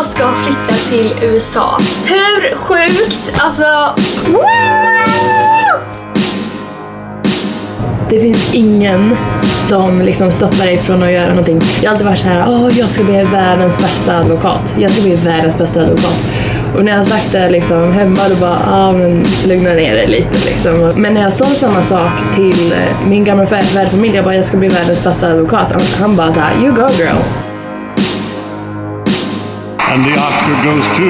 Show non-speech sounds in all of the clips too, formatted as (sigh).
jag ska flytta till USA. Hur sjukt? Alltså... Det finns ingen som liksom stoppar dig från att göra någonting. Jag har alltid varit så här, åh jag ska bli världens bästa advokat. Jag ska bli världens bästa advokat. Och när jag har sagt det liksom hemma då bara, ja men lugna ner dig lite liksom. Men när jag sa samma sak till eh, min gamla värdfamilj, jag bara, jag ska bli världens bästa advokat. Han, bara såhär, you go girl. And the Oscar goes to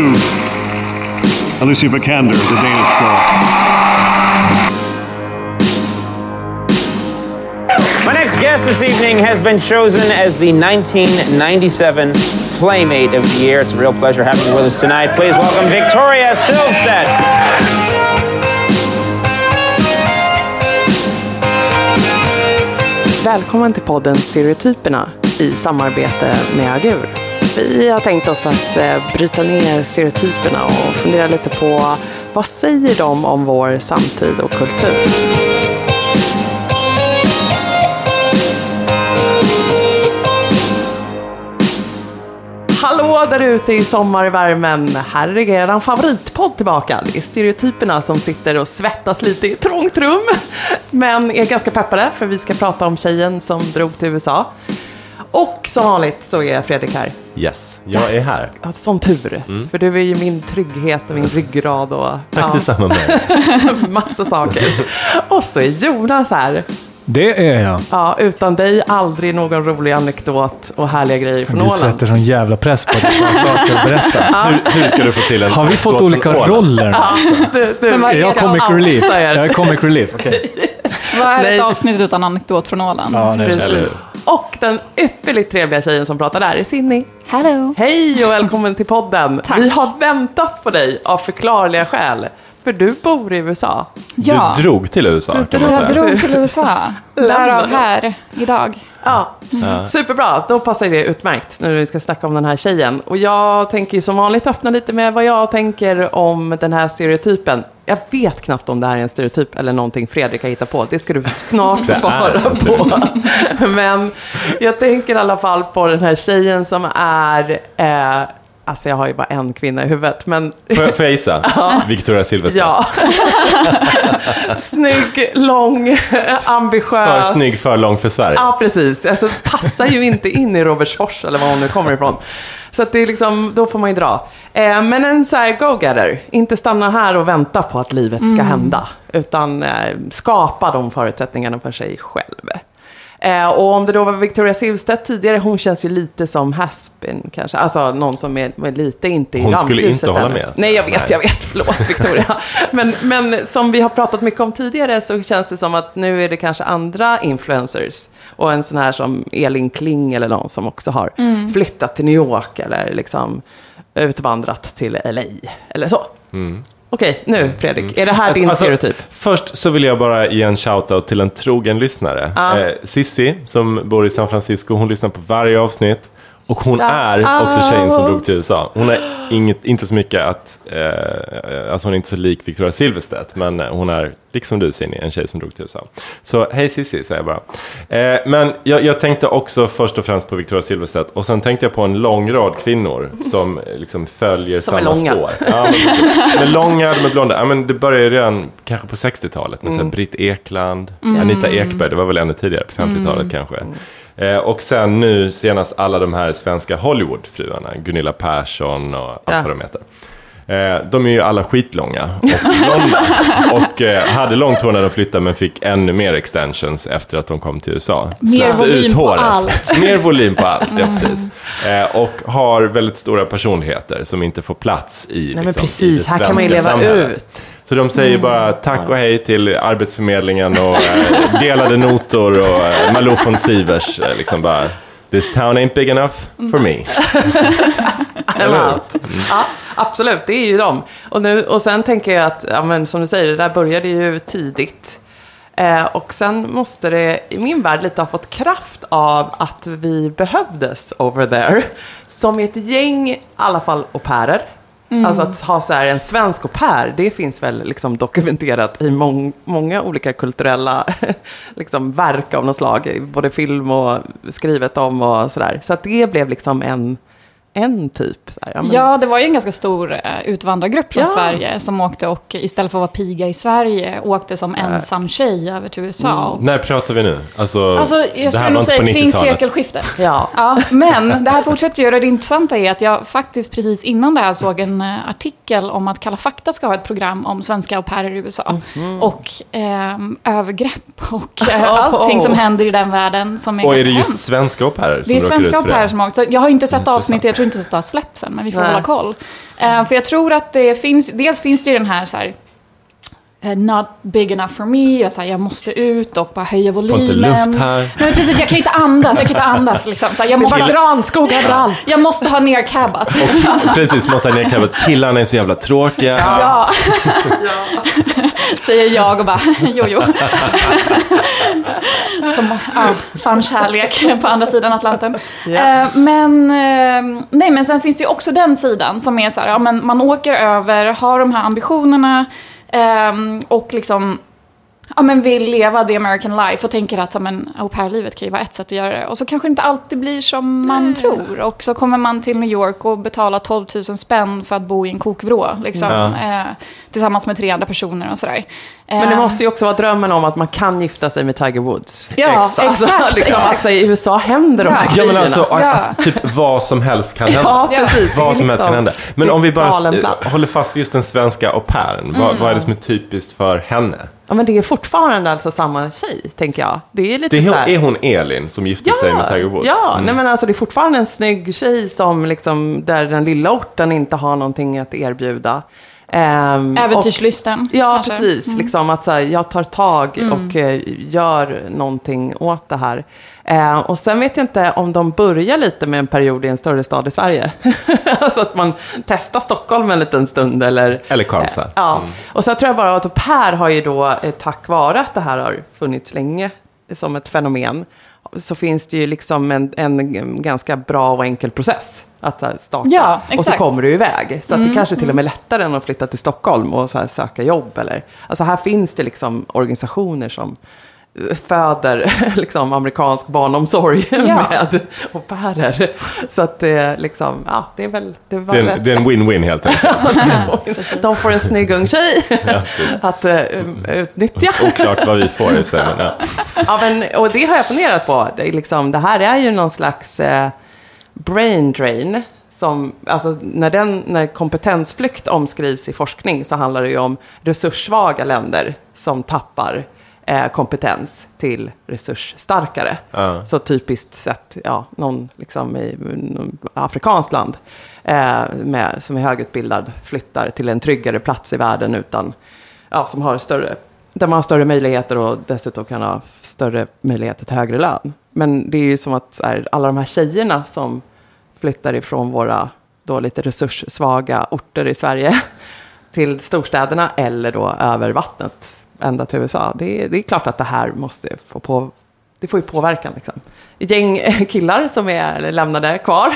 Alicia Vikander, the Danish girl. My next guest this evening has been chosen as the 1997 Playmate of the Year. It's a real pleasure having you with us tonight. Please welcome Victoria Silvstedt. Välkommen till podden Stereotyperna i samarbete med Agur. Vi har tänkt oss att eh, bryta ner stereotyperna och fundera lite på vad säger de om vår samtid och kultur? Hallå där ute i sommarvärmen! Här är er favoritpodd tillbaka. Det är stereotyperna som sitter och svettas lite i ett trångt rum. Men är ganska peppade för vi ska prata om tjejen som drog till USA. Och som vanligt så är Fredrik här. Yes, jag är här. Ja, Sån tur. För du är ju min trygghet och min ryggrad och Tack ja, detsamma med (laughs) massa saker. Och så är Jonas här. Det är jag. Ja, utan dig aldrig någon rolig anekdot och härliga grejer från Du Åland. sätter sån jävla press på att jag saker att berätta. (laughs) Hur, hur ska du få till en Har vi fått olika från Åland? roller? Du, du, Är jag det? comic relief? Jag är comic relief, okej. (laughs) (laughs) Vad är Nej. ett avsnitt utan anekdot från Åland? Ja, det? Precis. Och den ypperligt trevliga tjejen som pratar där är Cindy. Hello! Hej och välkommen till podden. Tack. Vi har väntat på dig av förklarliga skäl. För du bor i USA. Ja, Du drog till USA kan man jag säga. drog till (laughs) USA. Därav här idag. Ja, superbra. Då passar det utmärkt när vi ska snacka om den här tjejen. Och jag tänker ju som vanligt öppna lite med vad jag tänker om den här stereotypen. Jag vet knappt om det här är en stereotyp eller någonting Fredrik har hittat på. Det ska du snart (laughs) få svara på. (laughs) Men jag tänker i alla fall på den här tjejen som är... Eh, alltså jag har ju bara en kvinna i huvudet, men... Får jag, får jag gissa? (laughs) Victoria Silvstedt. Ja. (laughs) Snygg, lång, ambitiös. För snygg, för lång för Sverige. Ja, precis. Alltså, passar ju inte in i Robertsfors eller var hon nu kommer ifrån. Så att det är liksom, då får man ju dra. Eh, men en så här go-getter, inte stanna här och vänta på att livet ska hända. Utan eh, skapa de förutsättningarna för sig själv. Eh, och om det då var Victoria Silvstedt tidigare, hon känns ju lite som Haspin kanske. Alltså någon som är, är lite inte i Hon skulle rampljuset inte hålla ännu. med. Nej, jag vet, Nej. jag vet. Förlåt Victoria. (laughs) men, men som vi har pratat mycket om tidigare så känns det som att nu är det kanske andra influencers. Och en sån här som Elin Kling eller någon som också har flyttat till New York eller liksom utvandrat till LA. Eller så. Okej, nu Fredrik. Är det här din stereotyp? Mm. Först så vill jag bara ge en shout-out till en trogen lyssnare. Eh, Sissi, som bor i San Francisco, hon lyssnar på varje avsnitt. Och hon är också tjejen som Ah. drog till USA. Hon är inget, inte så mycket att, eh, alltså hon är inte så lik Victoria Silvstedt, men hon är, liksom du Cindy, en tjej som drog till USA. Så hej Sissi, säger jag bara. Eh, men jag, jag tänkte också först och främst på Victoria Silvstedt, och sen tänkte jag på en lång rad kvinnor som eh, liksom följer Som är samma långa. spår. Ja, men, är långa, är blonda. Ja, men det började ju redan kanske på 60-talet med mm. Britt Ekland, Anita Ekberg, det var väl ännu tidigare, på 50-talet kanske. Eh, och sen nu senast alla de här svenska Hollywoodfruarna, Gunilla Persson och allt vad de heter. Eh, de är ju alla skitlånga och (laughs) blonda. och eh, hade långt hår när de flyttade men fick ännu mer extensions efter att de kom till USA. Mer volym på allt. Mer volym på allt, ja precis. Eh, och har väldigt stora personligheter som inte får plats i, Nej men liksom, precis, i det här kan man ju svenska leva samhället. ut. Så de säger bara tack och hej till Arbetsförmedlingen och eh, delade notor och eh, Malou von Sivers. Eh, liksom bara, This town ain't big enough for me. (laughs) I'm out. Ja, absolut, det är ju de. Och, nu, och sen tänker jag att, ja, men som du säger, det där började ju tidigt. Eh, och sen måste det, i min värld, lite ha fått kraft av att vi behövdes over there. Som ett gäng, i alla fall au pairer. Mm. Alltså att ha så här en svensk au pair, det finns väl liksom dokumenterat i mång, många olika kulturella (laughs) liksom verk av något slag. Både film och skrivet om och sådär. Så att det blev liksom en, en typ. Så här, ja, men, Ja, det var ju en ganska stor eh, utvandrargrupp från Ja. Sverige som åkte och istället för att vara piga i Sverige åkte som ensam tjej över till USA. Och När pratar vi nu? Alltså, Alltså, det jag här skulle nog säga på kring 90-talet. sekelskiftet. Ja. Ja, men det här fortsätter ju. och Det intressanta är att jag faktiskt precis innan det här såg en eh, artikel om att Kalla fakta ska ha ett program om svenska au pairer i USA. Mhm. Och ehm, övergrepp och (laughs) eh, allting som händer i den världen som är Och är det just hemskt. svenska au pairer som Det är svenska ut au pairer som har åkt. Jag har inte sett avsnittet, jag tror inte att det har släppts än, men vi får Nej. hålla koll. Eh, för jag tror att det finns, dels finns det ju den här så här Not big enough for me, jag, så här, jag måste ut och bara höja Får volymen. inte luft här. Nej, precis, jag kan inte andas, jag kan inte andas. Liksom. Så här, jag, måste, Granskog överallt. (laughs) jag måste ha nercabbat. Och (laughs) precis, måste ha nedkallat. Killarna är så jävla tråkiga. Ja. (laughs) Säger jag och bara, jo jo. Som, ja, fann kärlek på andra sidan Atlanten. Eh, men, eh, nej, men sen finns det ju också den sidan som är så här, ja, men man åker över, har de här ambitionerna Um, och liksom ja, men vill leva the American life och tänker att ja, men, au pair-livet kan ju vara ett sätt att göra det. Och så kanske det inte alltid blir som man tror. Och så kommer man till New York och betalar 12 000 spänn för att bo i en kokvrå. Liksom, Ja. eh, tillsammans med tre andra personer och sådär. Men det Eh, måste ju också vara drömmen om att man kan gifta sig med Tiger Woods. Ja, exakt. Alltså, (laughs) liksom, exakt. alltså, I USA händer de här Ja. Ja, grejerna. men alltså, Ja. att typ vad som helst kan hända. Ja, precis. Vad som helst liksom- kan hända. Men om vi bara håller fast vid just den svenska au pairen. Vad, vad är det som är typiskt för henne? Ja, men det är fortfarande alltså samma tjej, tänker jag. Det är lite Det är, så hon, här... är hon Elin som gifte sig med Tiger Woods? Ja, Mm. nej, men alltså det är fortfarande en snygg tjej som liksom, där den lilla orten inte har någonting att erbjuda. Och- Äventyrslysten. Ja, kanske. precis. Liksom att så här, jag tar tag och eh, gör någonting åt det här. Eh, och sen vet jag inte om de börjar lite med en period i en större stad i Sverige. (laughs) alltså att man testar Stockholm en liten stund eller... Eller Karlstad. Eh, ja. Och sen tror jag bara att Per har ju då, eh, tack vare att det här har funnits länge som ett fenomen, så finns det ju liksom en, en ganska bra och enkel process att starta. Ja, och så kommer du iväg. Så att det kanske till och med är lättare än att flytta till Stockholm och söka jobb. Eller, alltså här finns det liksom organisationer som föder (laughs) liksom, amerikansk barnomsorg Ja. med au pairer. Så att det, liksom, ja, det är väl... Det, var Det är det är en win-win helt enkelt. (laughs) de får en snygg ung tjej (laughs) att uh, utnyttja. Oklart vad vi får i sig. Men, ja. Ja, men, och det har jag funderat på. Det, är liksom, det här är ju någon slags eh, brain drain. Som, alltså, när, den, när kompetensflykt omskrivs i forskning så handlar det ju om resurssvaga länder som tappar eh, kompetens till resursstarkare. Ja. Så typiskt sett, ja, någon liksom i någon afrikanskt land eh, med, som är högutbildad flyttar till en tryggare plats i världen utan, ja, som har större, där man har större möjligheter och dessutom kan ha större möjligheter till högre lön. Men det är ju som att här, alla de här tjejerna som flyttar ifrån våra då lite resurssvaga orter i Sverige (laughs) till storstäderna eller då över vattnet ända till USA. Det är, det är klart att det här måste få på, det får ju påverkan liksom. Gäng eh, (laughs) killar som är lämnade kvar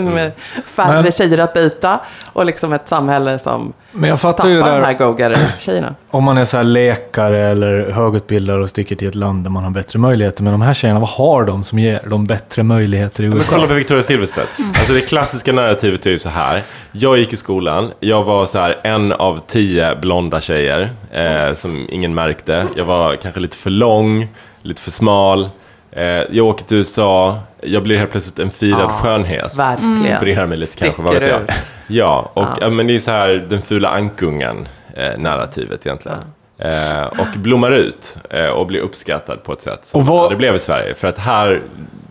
(laughs) med färre Men- tjejer att dejta och liksom ett samhälle som Men jag fattar tappar ju det de här där, go-getter-tjejerna. (clears throat) om man är så här läkare eller högutbildad och sticker till ett land där man har bättre möjligheter. Men de här tjejerna, vad har de som ger dem bättre möjligheter i Men USA? kolla på Victoria Silvstedt. Alltså det klassiska narrativet är ju så här. Jag gick i skolan, jag var så här en av tio blonda tjejer eh, som ingen märkte. Jag var kanske lite för lång, lite för smal. Eh, jag åker till USA, jag blir helt plötsligt en firad skönhet. Verkligen. Opererar mig lite kanske, vad vet Sticker jag. ut. Ja, och ja. men det är så här den fula ankungen eh, narrativet egentligen. Eh, och blommar ut eh, och blir uppskattad på ett sätt som Och vad- det blev i Sverige. För att här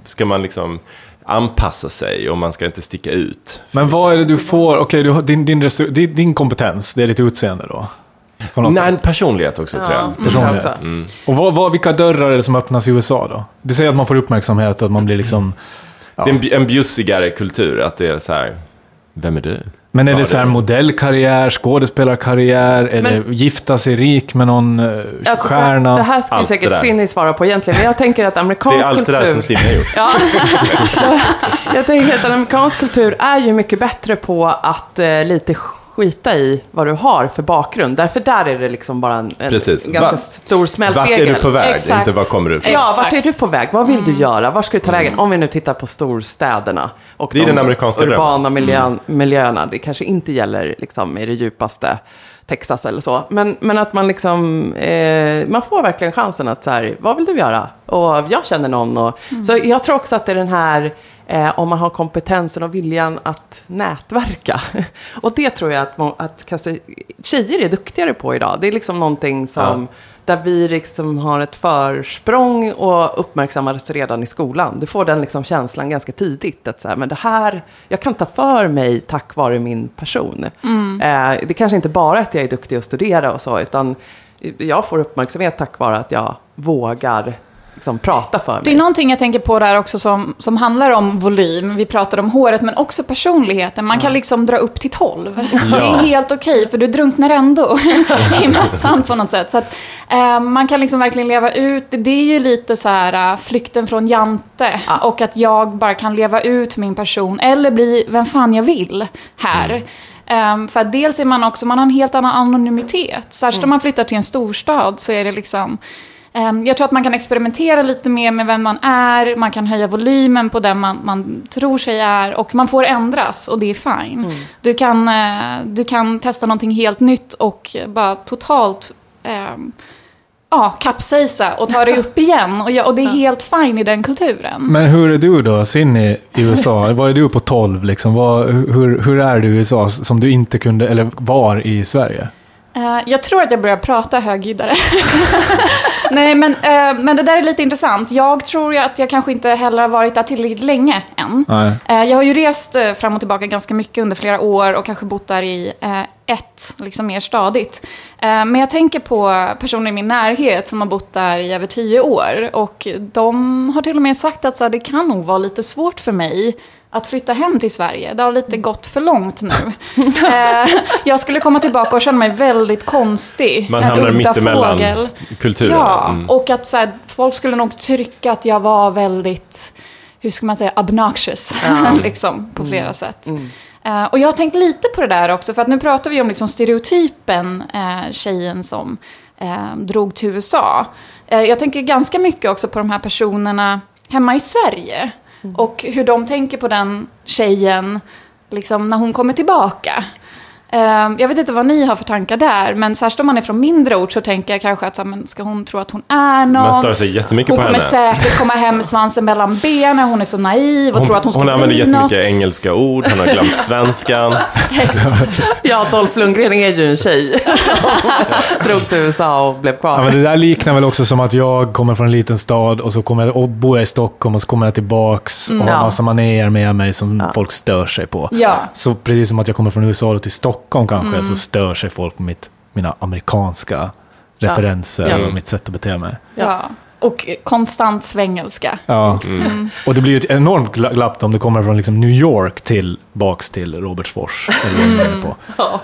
ska man liksom anpassa sig och man ska inte sticka ut. Men vad är det du får? Okej, har- din, din, din kompetens, det är ditt utseende då? Nej, en personlighet också tror jag. Mm, Personlighet. också. Och vad, vad, vilka dörrar är det som öppnas i USA då? Du säger att man får uppmärksamhet och att man blir liksom... Ja. Det är en, bju- en bjussigare kultur, att det är så här, vem är du? Men är det så här det- modellkarriär, skådespelarkarriär, eller gifta sig rik med någon uh, Alltså, stjärna? det, det här skulle det säkert. Cindy svara på egentligen, men jag tänker att Det amerikansk är allt kultur... det där som Simon har gjort. Ja. (laughs) jag tänker att amerikansk kultur är ju mycket bättre på att eh, lite skita i vad du har för bakgrund. Därför där är det liksom bara en, en ganska Va- stor Vart smältdegel. är du på väg? Exakt. Inte var kommer du ifrån? Ja, vart är du på väg? Vad vill du göra? Var ska du ta vägen? Om vi nu tittar på storstäderna och Det är de den amerikanska urbana miljön, miljöerna. Det kanske inte gäller liksom, i det djupaste Texas eller så. Men, men att man liksom, eh, man får verkligen chansen att så här, vad vill du göra? Och jag känner någon. Och, Så jag tror också att det är den här, eh, om man har kompetensen och viljan att nätverka. (laughs) Och det tror jag att, att kanske, tjejer är duktigare på idag. Det är liksom någonting som där vi liksom har ett försprång och uppmärksammades redan i skolan. Du får den liksom känslan ganska tidigt. Att så här, men det här, jag kan ta för mig tack vare min person. Eh, det kanske inte bara är att jag är duktig att studera och så, utan jag får uppmärksamhet tack vare att jag vågar liksom, prata för mig. Det är någonting jag tänker på där också som, som handlar om volym. Vi pratar om håret, men också personligheten. Man kan liksom dra upp till 12. (laughs) Det är helt okej, för du drunknar ändå (laughs) i massan på något sätt. Så att, eh, man kan liksom verkligen leva ut. Det är ju lite så här eh, flykten från Jante. Och att jag bara kan leva ut min person, eller bli vem fan jag vill här. Ehm, för att dels är man också, man har en helt annan anonymitet. Särskilt om man flyttar till en storstad så är det liksom Jag tror att man kan experimentera lite mer med vem man är, man kan höja volymen på den man, man tror sig är och man får ändras och det är fine. Du, kan, eh, du kan testa någonting helt nytt och bara totalt ehm, ja, kapsejsa och ta dig upp igen och, jag, och det är helt fine i den kulturen. Men hur är du då, Cindy, i USA? (laughs) Vad är du på 12 liksom? Vad, hur, hur är du i USA som du inte kunde, eller var i Sverige? Eh, jag tror att jag börjar prata högljuddare. (laughs) Nej, men, eh, men det där är lite intressant. Jag tror ju att jag kanske inte heller har varit där tillräckligt länge än. Eh, jag har ju rest fram och tillbaka ganska mycket under flera år och kanske bott där i ett, liksom mer stadigt. Men jag tänker på personer i min närhet som har bott där i över tio år. Och de har till och med sagt att så här, det kan nog vara lite svårt för mig att flytta hem till Sverige. Det har lite gått för långt nu. (laughs) eh, jag skulle komma tillbaka och känna mig väldigt konstig. Man en hamnar mittemellan fågel. kulturerna. Ja, Mm. och att så här, folk skulle nog tycka att jag var väldigt, hur ska man säga, obnoxious. (laughs) liksom, på flera sätt. Eh, och jag har tänkt lite på det där också, för att nu pratar vi om liksom stereotypen eh, tjejen som eh, drog till USA. Eh, jag tänker ganska mycket också på de här personerna hemma i Sverige. Och hur de tänker på den tjejen liksom, när hon kommer tillbaka. Eh, Jag vet inte vad ni har för tankar där, men särskilt om man är från mindre ort så tänker jag kanske att så här, men ska hon tro att hon är någon? Man stör sig jättemycket hon på kommer henne. säkert komma hem med svansen mellan benen, hon är så naiv och tror att hon ska hon använder bli jättemycket något. engelska ord, hon har glömt (laughs) svenskan. Ja, Dolph Lundgren är ju en tjej som (laughs) drog till USA och blev kvar. Ja, men det där liknar väl också som att jag kommer från en liten stad och så kommer jag, och bor jag i Stockholm och så kommer jag tillbaks och har Ja. massa manér med mig som folk stör sig på. Ja. Så precis som att jag kommer från USA till Stockholm kanske, Mm. så stör sig folk på mitt, mina amerikanska referenser Ja. och mitt sätt att bete mig. Ja. Och konstant svengelska. Ja. Mm. Och det blir ju ett enormt gla- glapp om du kommer från liksom New York till baks till Robertsfors. Eller är på.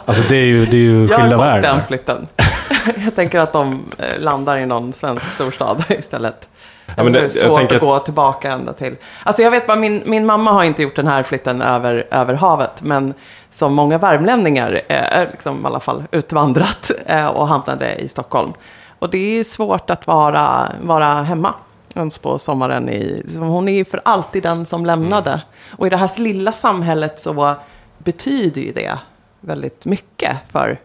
Alltså det är ju, det är ju Jag har skilda fått världar. den flytten. (laughs) Jag tänker att de eh, landar i någon svensk storstad (laughs) istället. Ja, men det det- svårt att att- gå tillbaka ända till. Alltså jag vet bara, min, min mamma har inte gjort den här flytten över, över havet. Men som många värmlänningar eh, är liksom i alla fall utvandrat (laughs) eh, och hamnade i Stockholm. Och det är svårt att vara, vara hemma ens på sommaren. I, liksom, hon är ju för alltid den som lämnade. Och i det här lilla samhället så betyder ju det väldigt mycket för,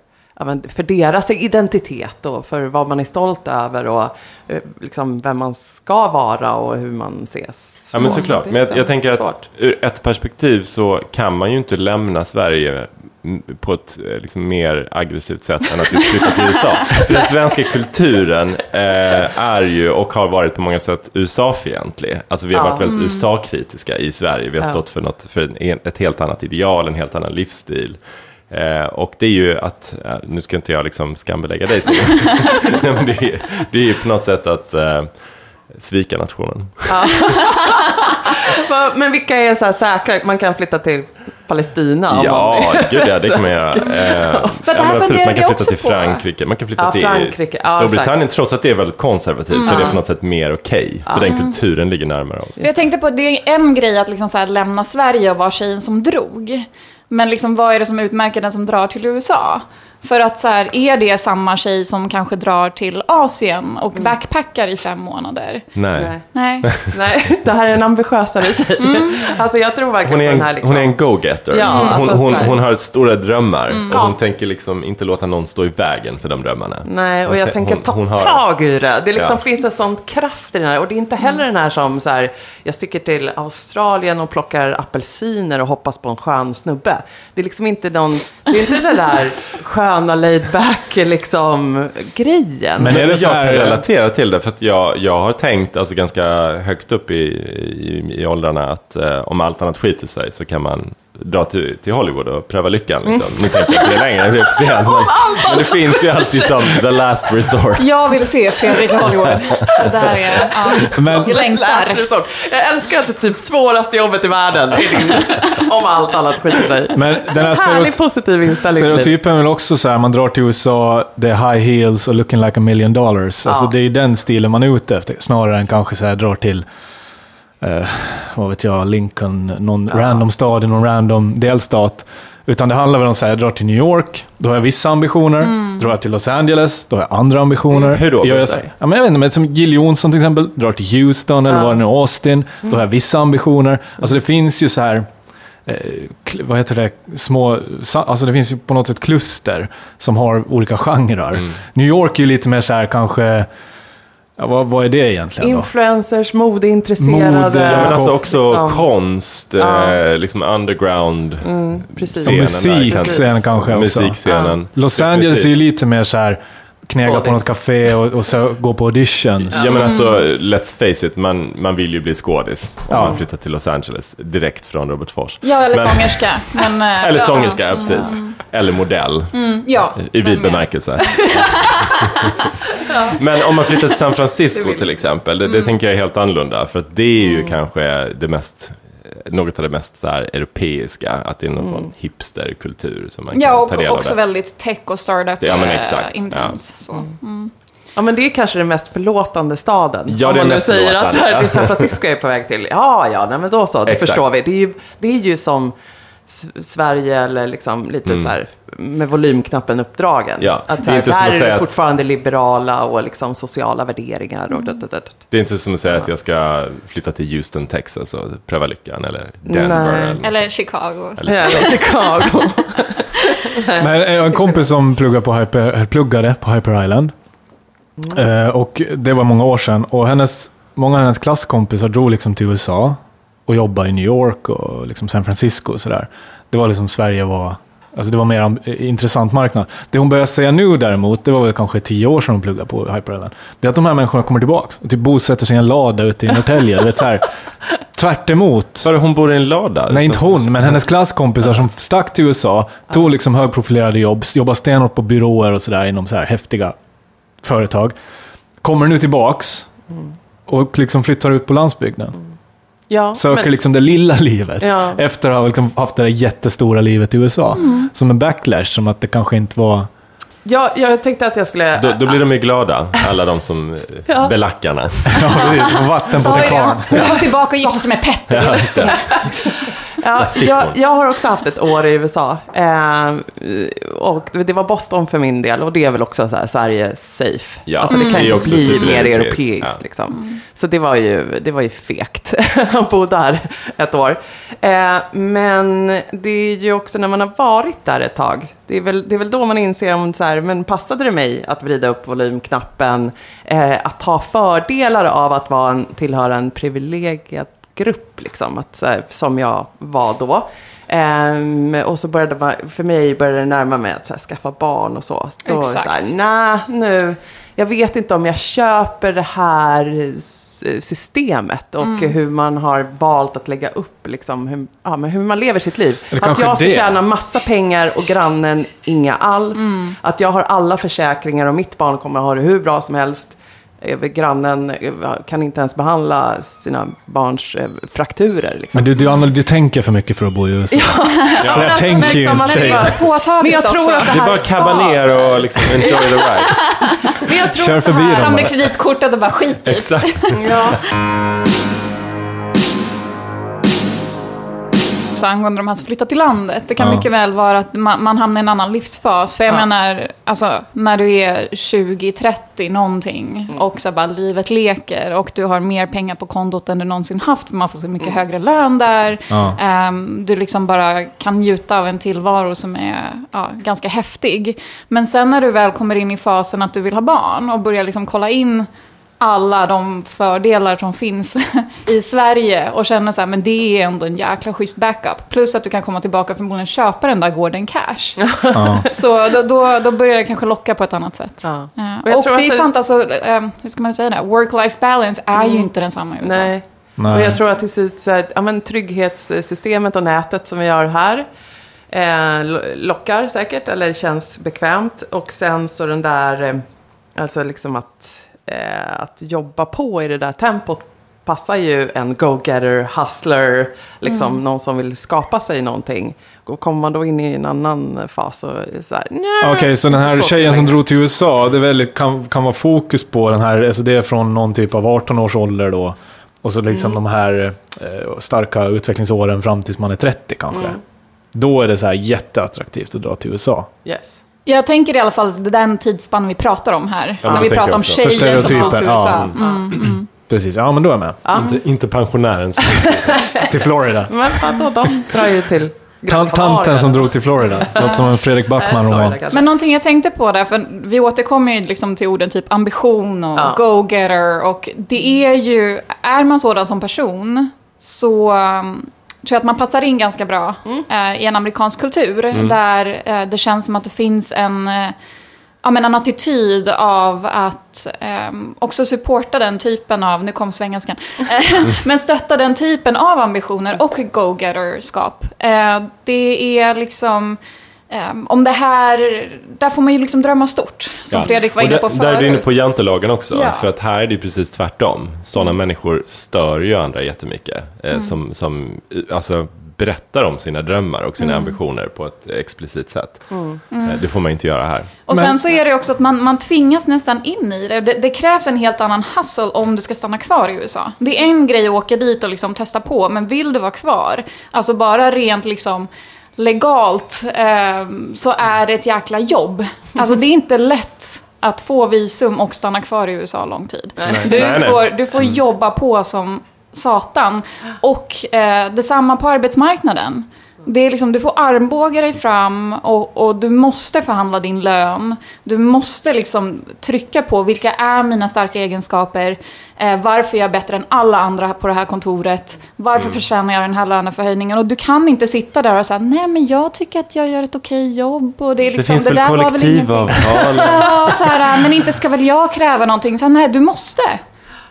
för deras identitet och för vad man är stolt över och eh, liksom vem man ska vara och hur man ses. Ja men Så såklart. Men jag, jag tänker att svårt. ur ett perspektiv så kan man ju inte lämna Sverige mm, på ett eh, liksom, mer aggressivt sätt än att just flytta till USA. (laughs) För den svenska kulturen eh, är ju och har varit på många sätt USA-fientlig. Alltså vi har Ja. varit väldigt USA-kritiska i Sverige. Vi har Ja. stått för, något, för ett helt annat ideal, en helt annan livsstil. Eh, och det är ju att, eh, nu ska inte jag liksom skambelägga dig. Nej, (laughs) men det, är, det är ju på något sätt att eh, svika nationen. (laughs) Va- Men vilka är så här säkra? Man kan flytta till Palestina. om man Ja, är gud ja, det kan man göra. Eh, För det här ja, absolut, man kan flytta till på. Frankrike, man kan flytta Ja, till Frankrike. Ja, Storbritannien, trots att det är väldigt konservativt, så är det på något sätt mer okej. för den kulturen ligger närmare oss. För jag tänkte på, det är en grej att liksom så här lämna Sverige och vara tjejen som drog. Men liksom, vad är det som utmärker den som drar till USA? För att så här, är det samma tjej som kanske drar till Asien och Mm. backpackar i fem månader? Nej. Nej. Nej, (laughs) det här är en ambitiösare tjej. Alltså jag tror verkligen Hon är, på en, den här liksom... hon är en go-getter. Ja, hon, alltså hon, hon har stora drömmar och Ja. hon tänker liksom inte låta någon stå i vägen för de drömmarna. Nej, och jag tän- tänker ta hon har- tag i det. Det liksom Ja. finns en sån kraft i den här. Och det är inte heller den här som så här, jag sticker till Australien och plockar apelsiner och hoppas på en skön snubbe. Det är liksom inte någon, det är inte den där (laughs) sköna laid back liksom grejen. Men är det så jag här- kan relatera till det, för att jag, jag har tänkt alltså, ganska högt upp i, i, i åldrarna att eh, om allt annat skiter sig så kan man dra till, till Hollywood och pröva lyckan. Liksom. Nu tänker jag inte det längre, det är för sent. Men, men det finns ju alltid som the last resort. Jag vill se Fredrik i Hollywood. Det där är... Ja, Men- jag längtar. Jag älskar att det typ svåraste jobbet i världen (laughs) om allt annat skiter sig. Men den här Härlig stereoty- positiv inställning. stereotypen är väl också så här, man drar till USA, det är high heels och looking like a million dollars. Alltså Ja. det är ju den stilen man är ute efter, snarare än kanske så här drar till, eh, vad vet jag, Lincoln, någon random stad i någon random delstat. Utan det handlar väl om här, jag drar till New York, då har jag vissa ambitioner. Drar jag till Los Angeles, då har jag andra ambitioner. Hur då, Gör jag, så- ja, men jag vet inte, men som Jill Johnson till exempel, drar till Houston eller var det nu Austin. Då har jag vissa ambitioner. Alltså det finns ju så här, eh, vad heter det, små, alltså det finns ju på något sätt kluster som har olika genrer. New York är ju lite mer så här kanske, ja, vad, vad är det egentligen då? Influencers, modeintresserade. Mode, Ja, men alltså också liksom. konst, Ja. eh, liksom underground. Precis. Som scenen musik där, sen kanske också. Musikscenen. Los Angeles är ju lite mer så här, knega på något café och, och så gå på auditions. Ja men alltså, let's face it, man, man vill ju bli skådis om Ja. man flyttar till Los Angeles direkt från Robertsfors. Ja, eller Men- sångerska. Men, (laughs) eh, Eller ja. sångerska, ja, precis. Eller modell, Mm, ja. i vid bemärkelse. (laughs) (laughs) Men om man flyttar till San Francisco till exempel, det, det tänker jag är helt annorlunda. För att det är ju kanske det mest, något av det mest så här, europeiska, att det är någon sån hipsterkultur som man kan Ja, ta del och av. också där. väldigt tech och startup Ja, eh. Så. Mm. Ja, men det är kanske den mest förlåtande staden. Ja, Om man nu säger förlåtande. att här, det San Francisco är på väg till. Ja, ja, nej, men då så, det Exakt. förstår vi. Det är ju, det är ju som Sverige eller liksom lite så här med volymknappen uppdragen. Mm. Ja, att det så är här, inte som här att är säga det att- fortfarande liberala och liksom sociala värderingar. Och det, det, det. Det är inte som att säga att jag ska flytta till Houston, Texas och pröva lyckan, eller Denver. Nej. Eller, Eller Chicago. Eller- Eller Chicago. Men jag har en kompis som pluggade på Hyper, pluggade på Hyper Island. Eh, och det var många år sedan. Och hennes, många av hennes klasskompisar drog liksom till USA och jobbade i New York och liksom San Francisco och sådär. Det var liksom Sverige var... Alltså det var mer en intressant marknad. Det hon börjar säga nu däremot, det var väl kanske tio år sedan hon pluggade på Hyper Island. Det är att de här människorna kommer tillbaka och typ bosätter sig i en lada ute i Norrtälje. vet, så här, (laughs) tvärt emot. Bara hon bor i en lada? Nej, inte hon, men hennes klasskompisar som stack till USA, tog liksom högprofilerade jobb, jobbade stenhårt på byråer och sådär inom så här häftiga företag. Kommer nu tillbaks och liksom flyttar ut på landsbygden. Ja, Söker men- liksom det lilla livet. Ja. Efter att ha liksom haft det där jättestora livet i USA. Som en backlash, som att det kanske inte var... Ja, jag tänkte att jag skulle... Då, då blir de ju glada, alla de som (laughs) Ja. belackarna. Ja, vatten på sin kvarn. Jag kom tillbaka och gifte sig med Petter. (laughs) Ja, jag, jag har också haft ett år i USA. Eh, och det var Boston för min del. Och det är väl också så här, Sverige safe. Ja, alltså det mm. kan är inte bli mer europeiskt. ja. Liksom. Så det var, ju, det var ju fegt (laughs) att bo där ett år. Eh, men det är ju också när man har varit där ett tag. Det är väl, det är väl då man inser om så här, men passade det mig att vrida upp volymknappen? Eh, att ta fördelar av att vara en, tillhöra en privilegierad grupp, liksom, att, så här, som jag var då. Ehm, och så började man, för mig började det närma mig att så här, skaffa barn och så. Då Exakt. så här, nej, nu, jag vet inte om jag köper det här systemet och Mm. hur man har valt att lägga upp, liksom, hur, ja, men hur man lever sitt liv. Eller Att jag ska det. tjäna massa pengar och grannen inga alls. Mm. Att jag har alla försäkringar och mitt barn kommer att ha det hur bra som helst. Eh, Grannen eh, kan inte ens behandla sina barns eh, frakturer. Liksom. Men du, du, Anna, du tänker för mycket för att bo i USA. Så jag tänker ju inte Påtagligt Men jag tror att det Det är bara ska- cabba ner och liksom enjoy the ride. (laughs) Men jag tror Kör att det förbi här- dem. Med kreditkortet och bara skit i. Exakt. Ja. Också angående de här som flyttar till landet. Det kan Ja. mycket väl vara att man, man hamnar i en annan livsfas. För jag Ja. menar, alltså, när du är 20-30 någonting Mm. och så bara livet leker och du har mer pengar på kontot än du någonsin haft för man får så mycket Mm. högre lön där. Ja. Ehm, du liksom bara kan njuta av en tillvaro som är ja, ganska häftig. Men sen när du väl kommer in i fasen att du vill ha barn och börjar liksom kolla in alla de fördelar som finns (laughs) i Sverige och känner så här, men det är ändå en jäkla schysst backup. Plus att du kan komma tillbaka och förmodligen köpa den där gården cash. Ja. Så då, då, då börjar det kanske locka på ett annat sätt. Ja. Eh, Och det är det- sant, alltså, eh, hur ska man säga det? Work-life balance är ju inte densamma i USA. Mm. Nej. Nej. Och jag tror att till slut så här, ja, men trygghetssystemet och nätet som vi har här eh, lo- lockar säkert, eller känns bekvämt. Och sen så den där, eh, alltså liksom att, eh, att jobba på i det där tempot passar ju en go-getter, hustler, liksom Mm. någon som vill skapa sig någonting. Och kommer man då in i en annan fas och så här. Okej, så den här Så tjejen som drog till USA, det är väldigt, kan, kan vara fokus på den här, alltså det är från någon typ av 18 års ålder då. Och så liksom Mm. de här eh, starka utvecklingsåren fram tills man är 30 kanske. Mm. Då är det så här jätteattraktivt att dra till USA. Yes. Jag tänker i alla fall den tidsspann vi pratar om här. Ja, när vi pratar om tjejer som går till ja. USA. Mm, mm. Precis, ja men då är jag med. Inte, inte pensionären som... (laughs) Till Florida. Men vadå, de drar ju till Gran tanten som drog till Florida. Låter som en Fredrik Backman-roman. Men någonting jag tänkte på där, för vi återkommer ju liksom till orden typ ambition och Ja. go-getter. Och det är ju, är man sådan som person så um, tror jag att man passar in ganska bra Mm. eh, i en amerikansk kultur. Där eh, det känns som att det finns en, eh, ja, men en attityd av att också supporta den typen av, nu kom svengelskan, (laughs) men stötta den typen av ambitioner och go-getterskap. Det är liksom, ehm, om det här, där får man ju liksom drömma stort, som Ja. Fredrik var inne på förut. där är du inne på jantelagen också. Ja. För att här är det ju precis tvärtom. Sådana människor stör ju andra jättemycket. Eh, Mm. som, som eh, alltså, berättar om sina drömmar och sina Mm. ambitioner på ett explicit sätt. Eh, det får man ju inte göra här. Och Men- sen så är det också att man, man tvingas nästan in i det. det. Det krävs en helt annan hustle om du ska stanna kvar i USA. Det är en grej att åka dit och liksom testa på, men vill du vara kvar, alltså bara rent liksom legalt, eh, så är det ett jäkla jobb. Alltså det är inte lätt att få visum och stanna kvar i USA lång tid. Du, Nej, får, du får jobba på som satan. Och eh, detsamma på arbetsmarknaden. Det är liksom, du får armbåga dig fram och, och du måste förhandla din lön. Du måste liksom trycka på vilka är mina starka egenskaper. Eh, varför är jag bättre än alla andra på det här kontoret? Varför förtjänar jag den här löneförhöjningen? Och du kan inte sitta där och säga nej men jag tycker att jag gör ett okej jobb. Och det, är liksom, det finns väl där var ingenting." kollektivavtal? (laughs) Ja, så här, men inte ska väl jag kräva någonting? Så här, nej, du måste.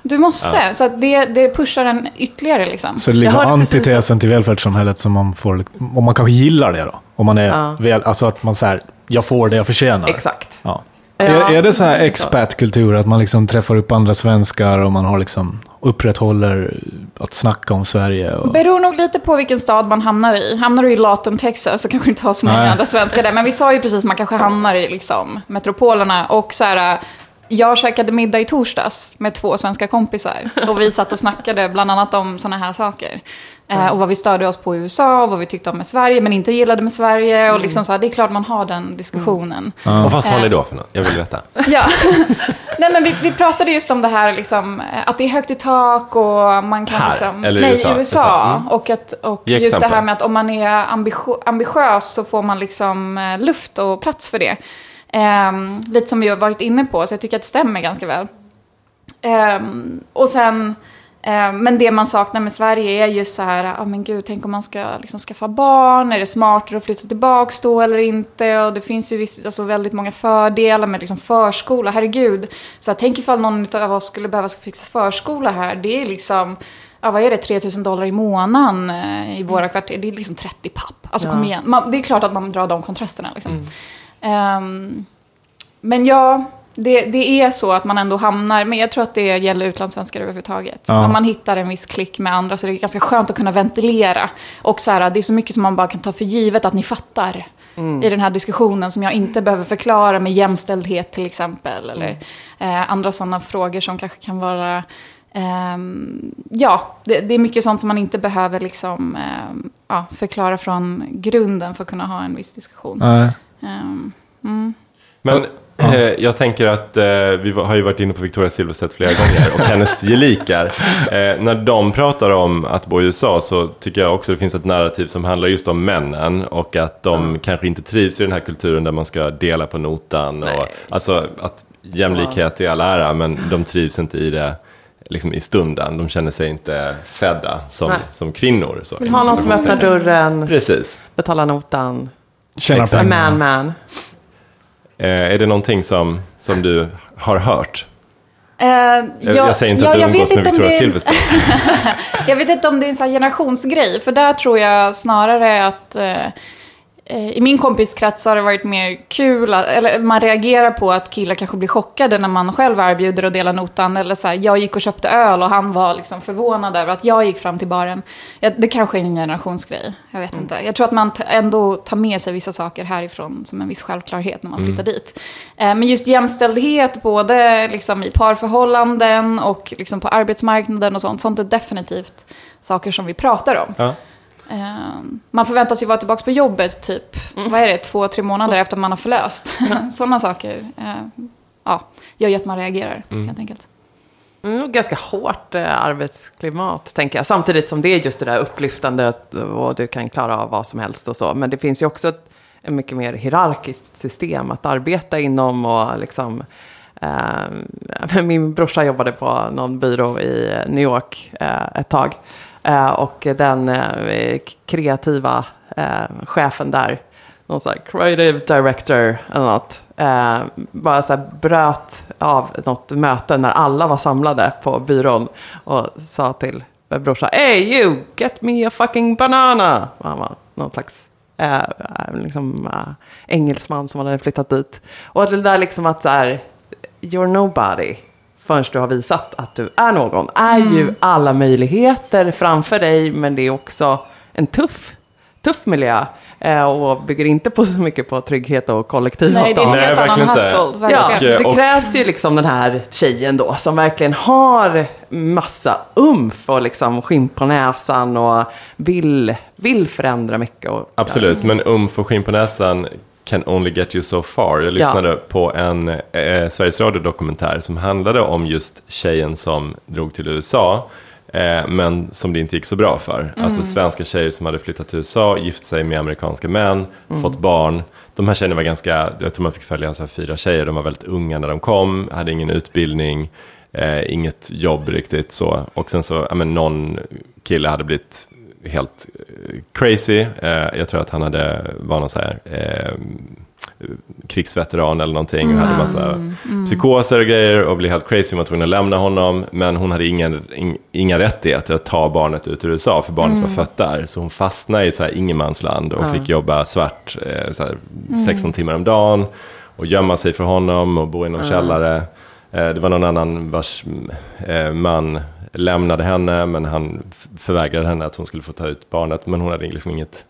Du måste. Så att det, det pushar en ytterligare liksom. Så det är liksom precis antitesen till välfärdssamhället som man får, om man kanske gillar det då. Om man är Ja. väl, alltså att man säger, jag får det jag förtjänar. Exakt. Ja. Ja, är, är det så här expat-kultur, att man liksom träffar upp andra svenskar och man har liksom upprätthåller att snacka om Sverige? Och... Beror nog lite på vilken stad man hamnar i. Hamnar du i Latum, Texas så kanske du inte har så många Nej. andra svenskar där. Men vi sa ju precis att man kanske hamnar i liksom, metropolerna. Och så här, jag käkade middag i torsdags med två svenska kompisar. Och vi satt och snackade bland annat om sådana här saker. Eh, och vad vi störde oss på i USA och vad vi tyckte om med Sverige, men inte gillade med Sverige. Och liksom så här, det är klart man har den diskussionen. Och vad sa ni då för något? Jag vill veta. (laughs) Ja. Nej, men vi, vi pratade just om det här liksom, eh, att det är högt i tak och man kan Här? liksom... Eller i nej, USA? i USA. USA. Mm. Och, att, och Ge just det exempel. här med att om man är ambitio- ambitiös så får man liksom eh, luft och plats för det. Ehm, lite som vi har varit inne på, så jag tycker att det stämmer ganska väl. Ehm, och sen... eh, Men det man saknar med Sverige är just så här, ja men gud, tänk om man ska liksom skaffa barn, är det smartare att flytta tillbaka då eller inte? Och det finns ju visst, alltså väldigt många fördelar med liksom förskola, herregud. Så här, tänk ifall någon av oss skulle behöva fixa förskola här, det är liksom, ja vad är det, 3000 dollar i månaden eh, i våra kvarter, det är liksom 30 papp. Alltså kom Ja. igen, man, det är klart att man drar de kontrasterna liksom. Ehm, men ja, det, det är så att man ändå hamnar, men jag tror att det gäller utlandssvenskar överhuvudtaget. Ja. Om man hittar en viss klick med andra så är det ganska skönt att kunna ventilera. Och så här, det är så mycket som man bara kan ta för givet att ni fattar i den här diskussionen som jag inte behöver förklara med jämställdhet till exempel. Eller eh, andra sådana frågor som kanske kan vara ehm, ja, det, det är mycket sånt som man inte behöver liksom, ehm, ja, förklara från grunden för att kunna ha en viss diskussion. Nej. Ehm, mm. Men eh, jag tänker att eh, vi har ju varit inne på Victoria Silvstedt flera gånger och hennes gelikar. (laughs) Eh, när de pratar om att bo i USA så tycker jag också det finns ett narrativ som handlar just om männen och att de kanske inte trivs i den här kulturen där man ska dela på notan. Och, alltså att jämlikhet i all ära men de trivs inte i det liksom i stunden. De känner sig inte sedda som, Nej. som kvinnor. Så, Vill ha någon som öppnar dörren, Precis. betalar notan. Tjänar pengar. man man. Eh, är det någonting som, som du har hört? Eh, Jag, jag säger inte ja, att du jag umgås vet med inte om Victoria det är- Silvstedt. (laughs) Jag vet inte om det är en sån generationsgrej, för där tror jag snarare att eh, i min kompiskrets har det varit mer kul, eller man reagerar på att killar kanske blir chockade när man själv erbjuder att dela notan. Eller så här, jag gick och köpte öl och han var liksom förvånad över att jag gick fram till baren. Det kanske är en generationsgrej, jag vet inte. Jag tror att man ändå tar med sig vissa saker härifrån som en viss självklarhet när man flyttar dit. Eh, men just jämställdhet, både liksom i parförhållanden och liksom på arbetsmarknaden och sånt, sånt är definitivt saker som vi pratar om. Ja. Eh, man förväntas ju vara tillbaka på jobbet typ, vad är det, två, tre månader efter man har förlöst. (laughs) Sådana saker eh, ja, gör ju att man reagerar helt enkelt. Mm, ganska hårt eh, arbetsklimat, tänker jag. Samtidigt som det är just det där upplyftande att- och du kan klara av vad som helst och så. Men det finns ju också ett, ett mycket mer hierarkiskt system att arbeta inom och liksom... Eh, (laughs) min brorsa jobbade på någon byrå i New York eh, ett tag. Eh, och den eh, kreativa eh, chefen där, någon sån här creative director eller något, bara så bröt av något möte när alla var samlade på byrån och sa till brorsan, Hey you, get me a fucking banana! Och han var någon slags eh, liksom, eh, engelsman som hade flyttat dit. Och det där liksom att så här, you're nobody förrän du har visat att du är någon, är ju alla möjligheter framför dig, men det är också en tuff, tuff miljö. Eh, och bygger inte på så mycket på trygghet och kollektivavtal. Nej, det är en Nej, helt annan verkligen inte. hustle. Ja, så det krävs ju liksom den här tjejen då som verkligen har massa umf och liksom skinn på näsan och vill, vill förändra mycket. Och, Absolut, men umf och skinn på näsan can only get you so far. Jag lyssnade på en eh, Sveriges Radio-dokumentär som handlade om just tjejen som drog till USA, eh, men som det inte gick så bra för. Alltså svenska tjejer som hade flyttat till USA, gift sig med amerikanska män, fått barn. De här tjejerna var ganska, jag tror man fick följa så här fyra tjejer, de var väldigt unga när de kom, hade ingen utbildning, eh, inget jobb riktigt så. Och sen så, ja men någon kille hade blivit helt eh, crazy. Eh, jag tror att han hade, var någon så här eh, krigsveteran eller någonting. Och hade massa psykoser och grejer och blev helt crazy. Man var tvungen att lämna honom. Men hon hade ingen, ing, inga rättigheter att ta barnet ut ur USA. För barnet var fött där. Så hon fastnade i så här ingenmansland och fick jobba svart så här, 16 timmar om dagen. Och gömma sig för honom och bo i någon källare. Det var någon annan vars man lämnade henne, men han förvägrade henne att hon skulle få ta ut barnet. Men hon hade liksom inget,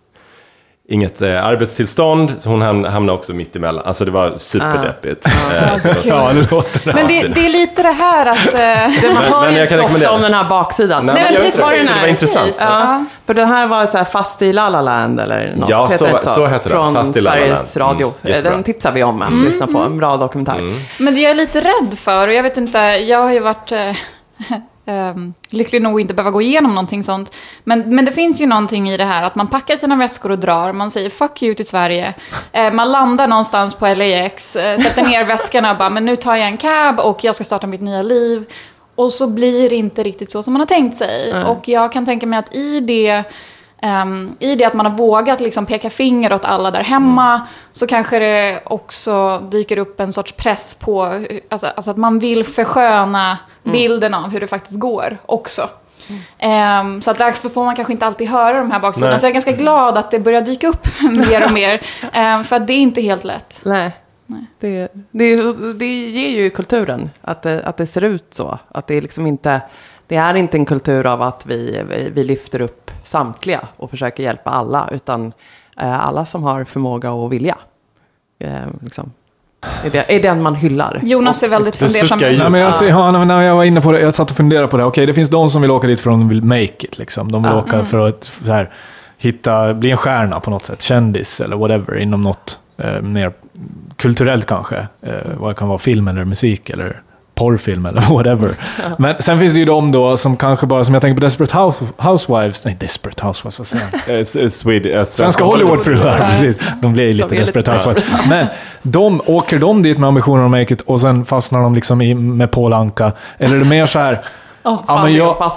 inget eh, arbetstillstånd, så hon ham- hamnade också mitt emellan. Alltså det var superdeppigt. Eh, så det var så- Ja, det låter det. Men det, det är lite det här att... eh, Det, man Men- hör men ju jag inte kan så ofta rekommendera. om den här baksidan. Nej, Nej, men vet precis. inte, så det var intressant. Ja, Ja. för den här var så här fast i La La Land eller något. Ja, så det var- så heter den. Från Fast i La La Sveriges Land. Radio. Mm, den tipsar vi om att Mm. lyssna på. En bra dokumentär. Men det jag är lite rädd för, och jag vet inte, jag har ju varit ehm, lycklig nog inte behöva gå igenom någonting sånt. Men, men det finns ju någonting i det här att man packar sina väskor och drar, man säger fuck you till Sverige. Eh, man landar någonstans på LAX, eh, sätter ner väskorna och bara, men nu tar jag en cab och jag ska starta mitt nya liv. Och så blir det inte riktigt så som man har tänkt sig. Och jag kan tänka mig att i det Ehm, I det att man har vågat liksom peka finger åt alla där hemma så kanske det också dyker upp en sorts press på, alltså, alltså att man vill försköna bilden av hur det faktiskt går också. Ehm, så att därför får man kanske inte alltid höra de här baksidorna. Så jag är ganska glad att det börjar dyka upp (laughs) mer och mer. (laughs) Ehm, för att det är inte helt lätt. Nej. Det, det, det ger ju kulturen att det, att det ser ut så. Att det liksom inte, det är inte en kultur av att vi, vi, lyfter upp samtliga och försöker hjälpa alla. Utan eh, alla som har förmåga och vilja. Eh, liksom, Är, det, är den man hyllar? Jonas är väldigt fundersam. Nej, men jag, ja, när var inne på det, jag satt och funderade på det. Okej, det finns de som vill åka dit för att de vill make it. Liksom. De vill åka för att så här, hitta, bli en stjärna på något sätt. Kändis eller whatever inom något eh, mer kulturellt kanske. Eh, vad det kan vara, film eller musik eller porrfilm eller (laughs) whatever. Men sen finns det ju de då som kanske bara, som jag tänker på Desperate House, Housewives, nej Desperate Housewives, vad säger jag? Eh, s- Swede, eh, Svenska Hollywoodfruar, precis. De blir ju lite De är lite- Desperate Housewives. Men de, åker de dit med ambitionen att make it och sen fastnar de liksom i, med Paul Anka? Eller är det mer så här, Oh, fan, Ja, men jag...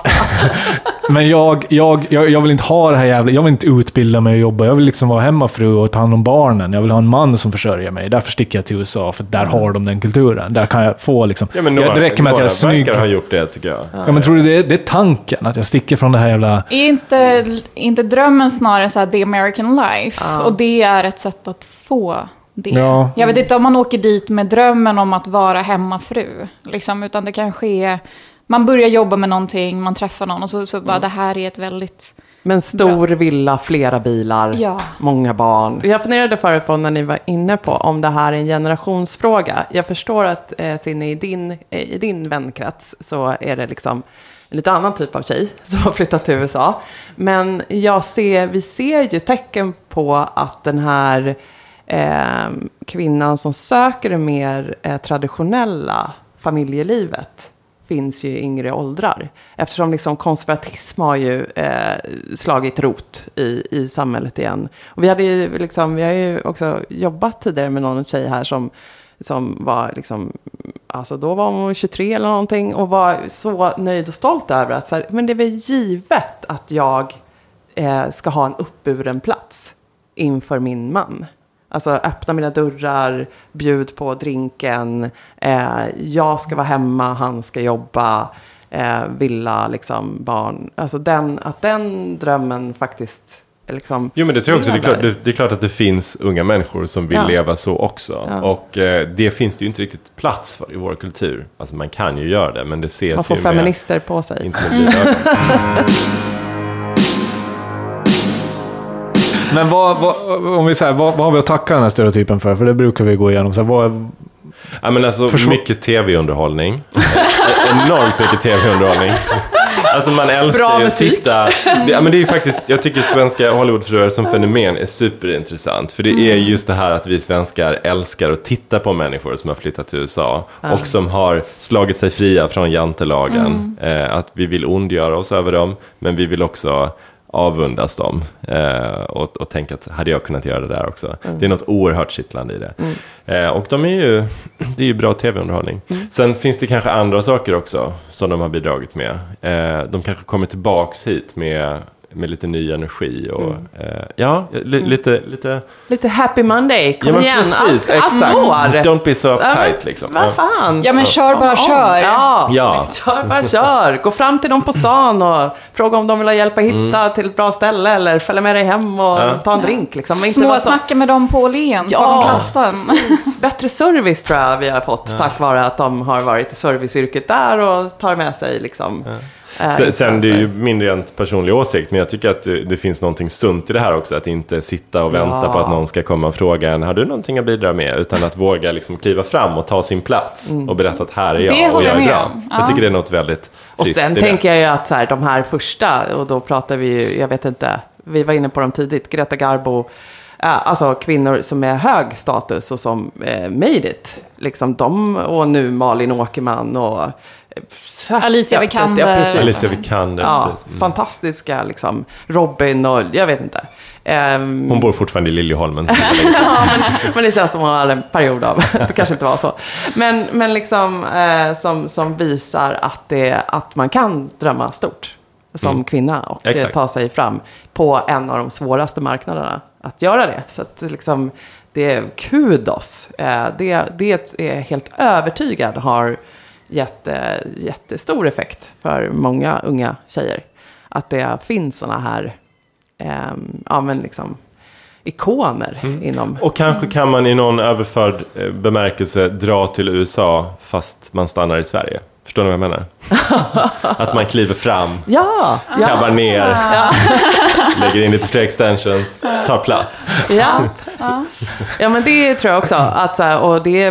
(laughs) men jag, jag, jag, jag vill inte ha det här jävla, jag vill inte utbilda mig och jobba. Jag vill liksom vara hemmafru och ta hand om barnen. Jag vill ha en man som försörjer mig. Därför sticker jag till USA, för där har de den kulturen. Där kan jag få liksom, Ja, men ja, några, det räcker med att jag är snygg. verkar ha gjort det tycker jag. Ja, men tror du det är, det är tanken? Att jag sticker från det här jävla... Är inte, inte drömmen snarare så här the American life? Och det är ett sätt att få det. Ja. Jag vet inte om man åker dit med drömmen om att vara hemmafru. Liksom, utan det kan ske... Man börjar jobba med någonting, man träffar någon och så, så bara det här är ett väldigt... Men stor villa, flera bilar, Ja. många barn. Jag funderade förut på när ni var inne på om det här är en generationsfråga. Jag förstår att eh, Cindy, i din, eh, i din vänkrets så är det liksom en lite annan typ av tjej (laughs) som har flyttat till USA. Men jag ser, vi ser ju tecken på att den här eh, kvinnan som söker det mer eh, traditionella familjelivet finns ju i yngre åldrar. Eftersom liksom konservatism har ju eh, slagit rot i, i samhället igen. Och vi, hade ju liksom, vi har ju också jobbat tidigare med någon tjej här som, som var liksom, alltså då var hon 23 eller någonting och var så nöjd och stolt över att så här, men det är väl givet att jag eh, ska ha en uppburen plats inför min man. Alltså öppna mina dörrar, bjud på drinken, eh, jag ska vara hemma, han ska jobba, eh, villa, liksom, barn. Alltså den, att den drömmen faktiskt liksom... Jo men det tror jag också. Det är, klart, det, det är klart att det finns unga människor som vill Ja. leva så också. Ja. Och eh, det finns det ju inte riktigt plats för i vår kultur. Alltså man kan ju göra det men det ses Man får ju feminister på sig. med inte med (laughs) Men vad, vad, om vi säger, vad, vad har vi att tacka den här stereotypen för? För det brukar vi gå igenom. Så här, vad, Ja men alltså Försvar- mycket tv-underhållning. Eh, Enormt mycket tv-underhållning. Alltså man älskar Bra ju att musik. titta. Det, ja, men det är ju faktiskt, jag tycker svenska Hollywoodfruar som fenomen är superintressant. För det är Mm. just det här att vi svenskar älskar att titta på människor som har flyttat till USA. Och som har slagit sig fria från jantelagen. Mm. Eh, att vi vill ondgöra oss över dem, men vi vill också avundas dem. Eh, och, och tänka att hade jag kunnat göra det där också. Mm. Det är något oerhört kittlande i det. Eh, och de är ju, det är ju bra tv-underhållning. Sen finns det kanske andra saker också som de har bidragit med. Eh, de kanske kommer tillbaks hit med, med lite ny energi och eh, ja, li, lite, lite... Lite happy Monday, kom ja, men igen. precis, allt, exakt. Don't be so Ja, uptight liksom. Vad fan. Ja men kör bara kör. Ja. Ja. Kör bara kör. Gå fram till dem på stan och fråga om de vill ha hjälp att hitta Mm. till ett bra ställe eller följa med dig hem och ta en drink. Liksom. Men inte vara så- Småsnacka med dem på Åhléns Ja. bakom kassan. Precis. (laughs) Bättre service tror jag vi har fått tack vare att de har varit i serviceyrket där och tar med sig liksom. Sen, sen det är ju min rent personliga åsikt, men jag tycker att det, det finns någonting sunt i det här också. Att inte sitta och vänta Ja. på att någon ska komma och fråga en, har du någonting att bidra med? Utan att våga liksom kliva fram och ta sin plats Mm. och berätta att här är Det jag och håller jag är med bra. om. Jag Ja. tycker det är något väldigt Och sen det. tänker jag ju att så här, de här första, och då pratar vi ju, jag vet inte, vi var inne på dem tidigt, Greta Garbo, eh, alltså kvinnor som är hög status och som eh, made it. Liksom de, och nu Malin Åkerman och... Alicia Vikander. Ja, precis. Alicia Vikander, Ja, precis. Mm. fantastiska liksom. Robin och jag vet inte. Ehm, Hon bor fortfarande i Liljeholmen. (laughs) ja, men, men det känns som hon hade en period av, (laughs) det kanske inte var så. Men, men liksom eh, som, som visar att, det, att man kan drömma stort som kvinna och eh, Exakt. ta sig fram på en av de svåraste marknaderna att göra det. Så att liksom, det är kudos. Eh, det, det är helt övertygad har gett eh, jättestor effekt för många unga tjejer. Att det finns sådana här ehm, ja, men liksom, ikoner inom... Och kanske kan man i någon överförd eh, bemärkelse dra till USA fast man stannar i Sverige. Förstår ni vad jag menar? (laughs) att man kliver fram, Ja, ja. kabbar ner. (laughs) lägger in lite fler extensions, tar plats. Ja. ja, men det tror jag också. Att, och det,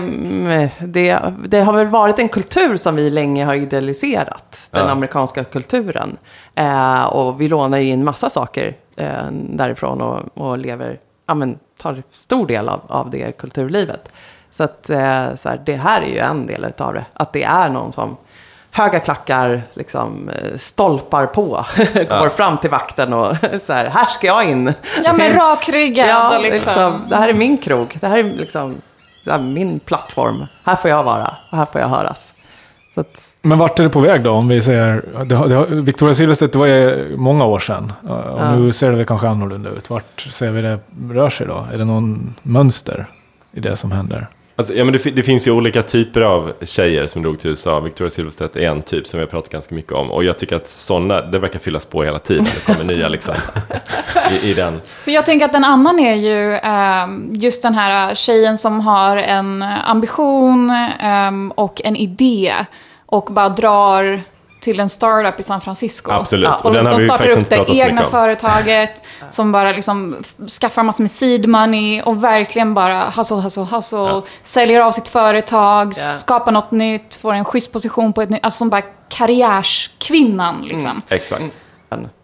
det, det har väl varit en kultur som vi länge har idealiserat. Den Ja. amerikanska kulturen. Eh, och vi lånar ju in massa saker eh, därifrån och, och lever, ja, men, tar stor del av, av det kulturlivet. Så att eh, så här, det här är ju en del utav det. Att det är någon som höga klackar, liksom, eh, stolpar på, (laughs) går fram till vakten och (laughs) så här, här ska jag in. Ja, men (laughs) rakryggad Ja, och liksom. liksom, det här är min krog. Det här är liksom så här, min plattform. Här får jag vara och här får jag höras. Så att, Men vart är det på väg då? Om vi säger, det, har- det, har- Victoria Silvstedt, det var ju många år sedan. Och Ja. nu ser det väl kanske annorlunda ut. Vart ser vi det rör sig då? Är det någon mönster i det som händer? Alltså, ja, men det, det finns ju olika typer av tjejer som drog till USA. Victoria Silvstedt är en typ som vi har pratat ganska mycket om. Och jag tycker att sådana, det verkar fyllas på hela tiden. Det kommer nya liksom. (laughs) I, I den. För jag tänker att en annan är ju ehm, just den här tjejen som har en ambition ehm, och en idé och bara drar till en startup i San Francisco. Absolut. Ja, Och och den har liksom vi startar faktiskt upp inte det pratat så egna företaget (laughs) som bara liksom skaffar massor med seed money och verkligen bara hustle, hustle, hustle. Säljer av sitt företag, skapar något nytt, får en schysst position på ett nytt, alltså som bara karriärskvinnan liksom. Exakt.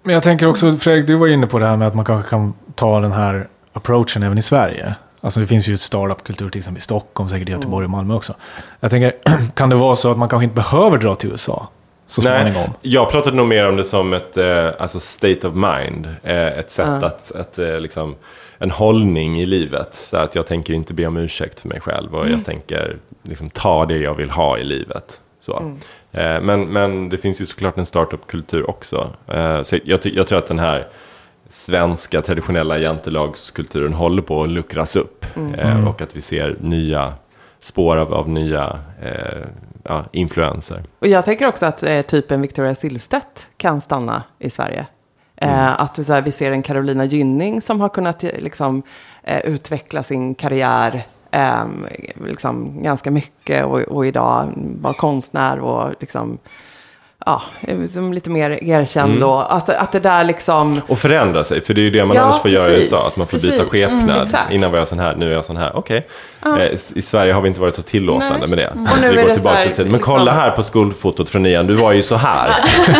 Men jag tänker också, Fredrik, du var inne på det här med att man kanske kan ta den här approachen även i Sverige. Alltså det finns ju ett startup-kultur till exempel i Stockholm, säkert i Göteborg och Malmö också. Jag tänker, (clears throat) kan det vara så att man kanske inte behöver dra till USA så småningom? jag pratade nog mer om det som ett eh, alltså state of mind. Eh, ett sätt att, att eh, liksom, en hållning i livet. Så att jag tänker inte be om ursäkt för mig själv och jag tänker liksom, ta det jag vill ha i livet. Så. Eh, men, men det finns ju såklart en startup-kultur också. Eh, så jag, jag tror att den här svenska traditionella jantelagskulturen håller på att luckras upp. Eh, och att vi ser nya spår av, av nya eh, ja, influenser. och jag tänker också att eh, typen Victoria Silvstedt kan stanna i Sverige. Eh, att så här, vi ser en Carolina Gynning som har kunnat eh, liksom, eh, utveckla sin karriär eh, liksom, ganska mycket och, och idag vara konstnär och liksom, ja, som lite mer erkänd. Och, alltså, att det där liksom... Och förändra sig, för det är ju det man Ja, annars får göra i precis. USA. Att man får byta Precis. skepnad. Mm. Innan var jag sån här, nu är jag sån här. Okej. Eh, I Sverige har vi inte varit så tillåtande Nej. med det. Och nu vi är går det tillbaka så här, till. Men liksom- kolla här på skolfotot från nian, du var ju så här.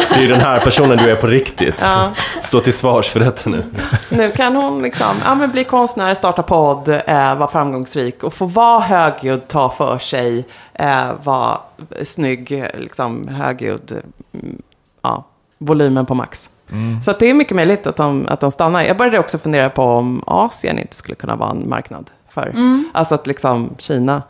Det är ju den här personen du är på riktigt. Stå till svars för detta nu. Nu kan hon liksom, ja, men bli konstnär, starta podd, eh, vara framgångsrik och få vara högljudd, ta för sig, eh, vara snygg, liksom högljudd, mm, ja, volymen på max. Så att det är mycket möjligt att de, att de stannar. Jag började också fundera på om Asien inte skulle kunna vara en marknad för. Alltså att liksom Kina.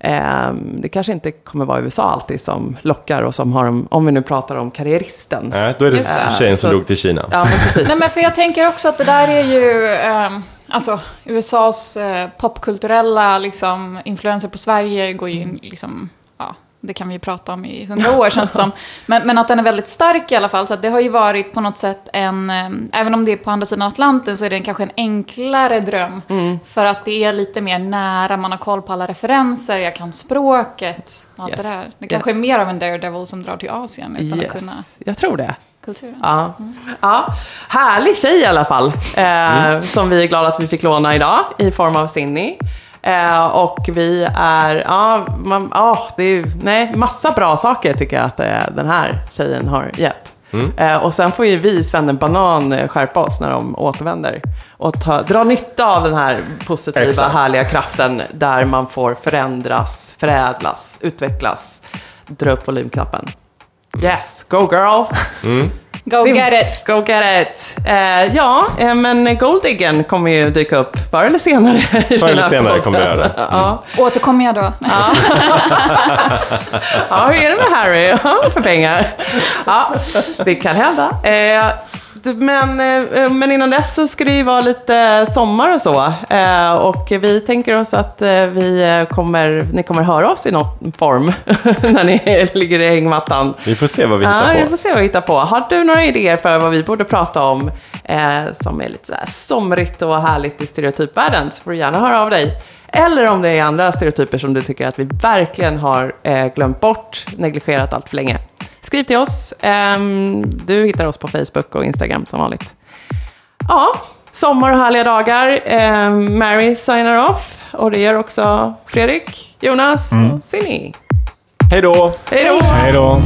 Eh, det kanske inte kommer vara USA alltid som lockar och som har, de- om vi nu pratar om karriäristen. Nej, då är det Just tjejen som Så- drog till Kina. Ja, men precis. Nej, men för jag tänker också att det där är ju... ehm, alltså, USAs eh, popkulturella liksom, influenser på Sverige går ju in, liksom... Ja, det kan vi ju prata om i hundra år känns som. (laughs) Men, men att den är väldigt stark i alla fall. Så att det har ju varit på något sätt en... ehm, även om det är på andra sidan Atlanten så är det en, kanske en enklare dröm. För att det är lite mer nära, man har koll på alla referenser, jag kan språket. Allt Yes. det där. Det kanske Yes. är mer av en daredevil som drar till Asien utan att kunna Yes, jag tror det. kulturen. Ja. ja, härlig tjej i alla fall. Eh, Som vi är glada att vi fick låna idag i form av Cindy. Eh, och vi är, ja, man, ja, det är nej, massa bra saker tycker jag att eh, den här tjejen har gett. Eh, och sen får ju vi, Sven Banan, eh, skärpa oss när de återvänder. Och ta, dra nytta av den här positiva, Exakt. härliga kraften där man får förändras, förädlas, utvecklas. Dra upp volymknappen. Yes, go girl! Go get it! Go get it! Eh, ja, eh, men Goldiggen kommer ju dyka upp förr eller senare. Förr eller senare podden. kommer jag göra det. Ja. Återkommer jag då? ja, hur är det med Harry? För pengar. Ja, det kan hända. Eh, men, eh, men innan dess så ska det ju vara lite sommar och så. Eh, och vi tänker oss att eh, vi kommer, ni kommer höra oss i någon form (laughs) när ni ligger i hängmattan. Vi får se vad vi hittar Ja, vi på. får se vad vi hittar på. Har du några idéer för vad vi borde prata om som är lite så här somrigt och härligt i stereotypvärlden så får du gärna höra av dig. Eller om det är andra stereotyper som du tycker att vi verkligen har glömt bort, negligerat allt för länge. Skriv till oss. Ehm, du hittar oss på Facebook och Instagram som vanligt. ja, sommar och härliga dagar. Eh, Mary signar off. Och det gör också Fredrik, Jonas och Cindy. Hej då! Hej då! Hej då.